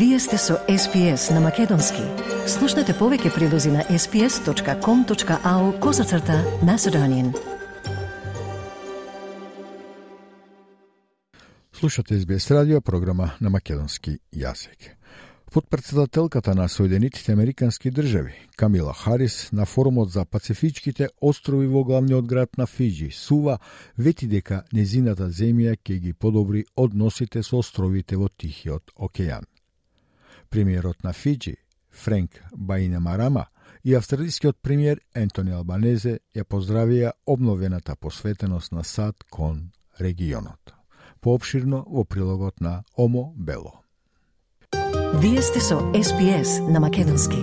Вие сте со SPS на Македонски. Слушнете повеќе прилози на sps.com.au козацрта на Седонин. Слушате SBS радио, програма на македонски јазик. Подпредседателката на Соединетите Американски држави, Камила Харис, на форумот за Пацифичките острови во главниот град на Фиджи, Сува, вети дека незината земја ќе ги подобри односите со островите во Тихиот океан. Премиерот на Фиджи, Френк Марама, и австралискиот премиер Ентони Албанезе ја поздравија обновената посветеност на САД кон регионот. Пообширно во прилогот на Омо Бело. Вие сте со SPS на Македонски.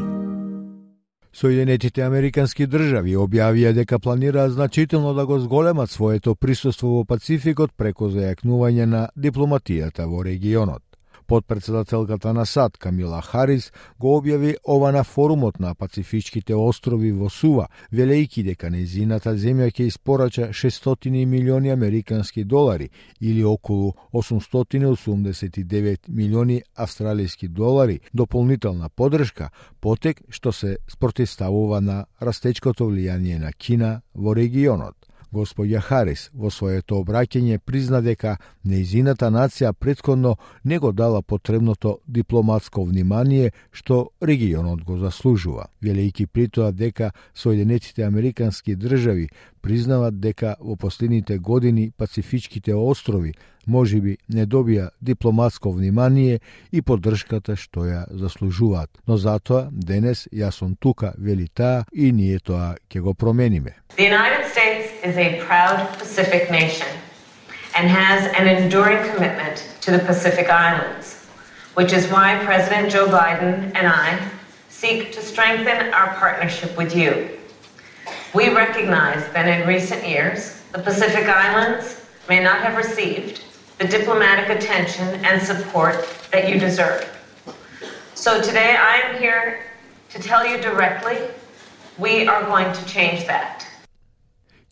Соединетите Американски држави објавија дека планираат значително да го зголемат своето присуство во Пацификот преку зајакнување на дипломатијата во регионот. Подпредседателката на САД Камила Харис го објави ова на форумот на Пацифичките острови во Сува, велејки дека незината земја ќе испорача 600 милиони американски долари или околу 889 милиони австралиски долари дополнителна подршка, потек што се спротиставува на растечкото влијание на Кина во регионот. Господја Харис во своето обраќање призна дека неизината нација предходно не го дала потребното дипломатско внимание што регионот го заслужува, велејќи притоа дека Соединетите Американски држави признават дека во последните години Пацифичките острови можеби не добија дипломатско внимание и поддршката што ја заслужуваат. Но затоа денес јас сум тука, вели таа, и ние тоа ќе го промениме. The United States is a proud Pacific nation and has an enduring commitment to the Pacific Islands, which is why President Joe Biden and I seek to strengthen our partnership with you. We recognize that in recent years, the Pacific Islands may not have received the diplomatic attention and support that you deserve. So today I am here to tell you directly we are going to change that.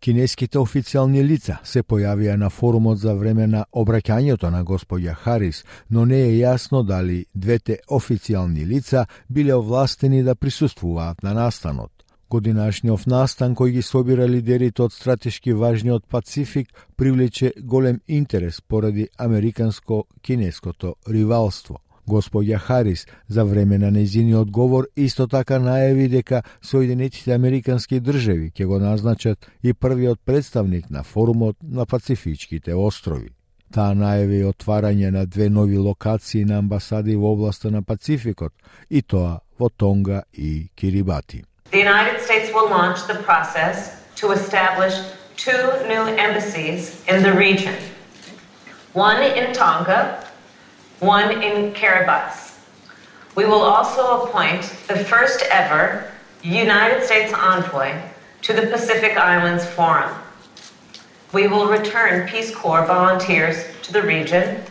Кинеските официјални лица се појавија на форумот за време на обраќањето на господја Харис, но не е јасно дали двете официјални лица биле овластени да присуствуваат на настанот. Годинашниот настан кој ги собира лидерите од стратешки важниот Пацифик привлече голем интерес поради американско-кинеското ривалство. Господја Харис за време на незиниот говор исто така најави дека Соединетите Американски држави ќе го назначат и првиот представник на форумот на Пацифичките острови. Таа најави отварање на две нови локации на амбасади во областа на Пацификот, и тоа во Тонга и Кирибати. The United States will launch the process to establish two new embassies in the region one in Tonga, one in Kiribati. We will also appoint the first ever United States envoy to the Pacific Islands Forum. We will return Peace Corps volunteers to the region,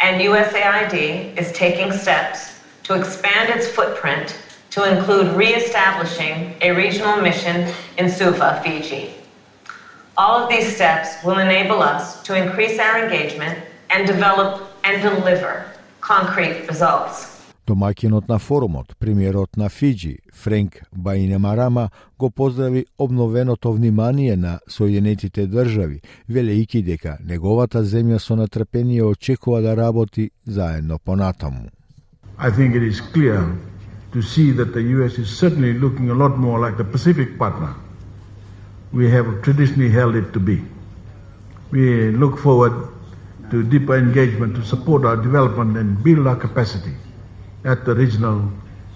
and USAID is taking steps to expand its footprint to include re-establishing a regional mission in Suva, Fiji. All of these steps will enable us to increase our engagement and develop and deliver concrete results. Домакинот на форумот, премиерот на Фиджи, Френк Баинемарама, го поздрави обновеното внимание на Соединетите држави, велејки дека неговата земја со натрпение очекува да работи заедно понатаму. I think it is clear to see that the U.S. is certainly looking a lot more like the Pacific partner we have traditionally held it to be. We look forward to deeper engagement to support our development and build our capacity at the regional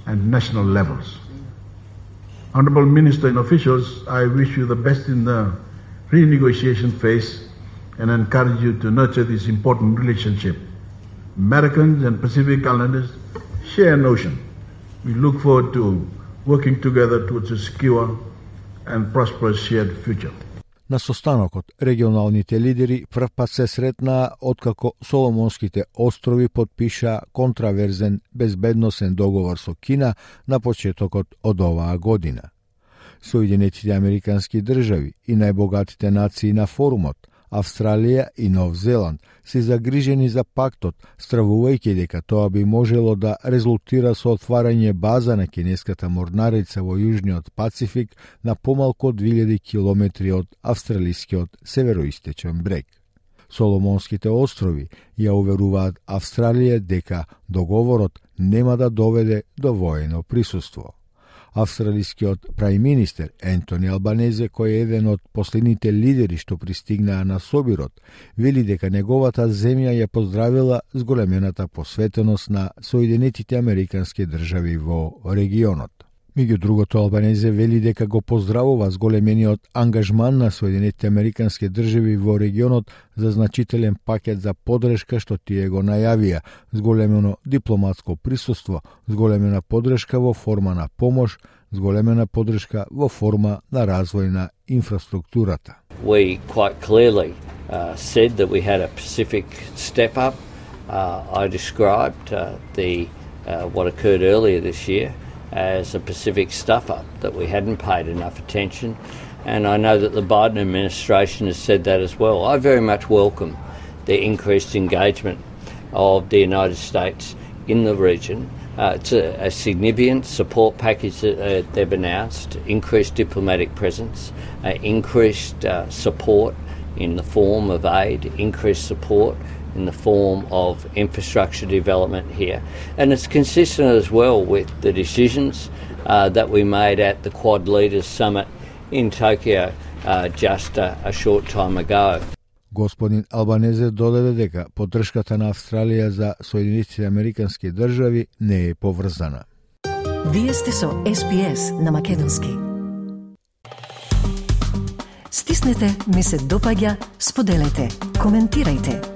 and national levels. Honorable Minister and officials, I wish you the best in the renegotiation phase and encourage you to nurture this important relationship. Americans and Pacific Islanders share an ocean we look forward to working together towards a secure and prosperous shared future. На состанокот, регионалните лидери првпат се сретнаа откако Соломонските острови подпиша контраверзен безбедносен договор со Кина на почетокот од оваа година. Соединетите Американски држави и најбогатите нации на форумот, Австралија и Нов Зеланд се загрижени за пактот, стравувајќи дека тоа би можело да резултира со отварање база на кинеската морнарица во Јужниот Пацифик на помалку од 2000 километри од австралискиот североистечен брег. Соломонските острови ја уверуваат Австралија дека договорот нема да доведе до воено присуство. Австралискиот прајминистер Ентони Албанезе, кој е еден од последните лидери што пристигнаа на Собирот, вели дека неговата земја ја поздравила зголемената посветеност на Соединетите Американски држави во регионот. Меѓу другото, Албанезе вели дека го поздравува зголемениот ангажман на Соединетите Американски држави во регионот за значителен пакет за подршка што тие го најавија, зголемено дипломатско присуство, зголемена подршка во форма на помош, зголемена подршка во форма на развој на инфраструктурата. We quite clearly uh, said that we had a Pacific step up. Uh, I described uh, the uh, what occurred earlier this year as a Pacific stuff up, that we hadn't paid enough attention. And I know that the Biden administration has said that as well. I very much welcome the increased engagement of the United States in the region. Uh, it's a, a, significant support package that uh, they've announced, increased diplomatic presence, uh, increased uh, support in the form of aid, increased support in the form of infrastructure development here. And it's consistent as well with the decisions uh, that we made at the Quad Leaders Summit in Tokyo uh, just a, a short time ago. Господин Албанезе додаде дека поддршката на Австралија за Соединетите Американски држави не е поврзана. Вие сте со СПС на Македонски. Стиснете, ми се допаѓа, споделете, коментирајте.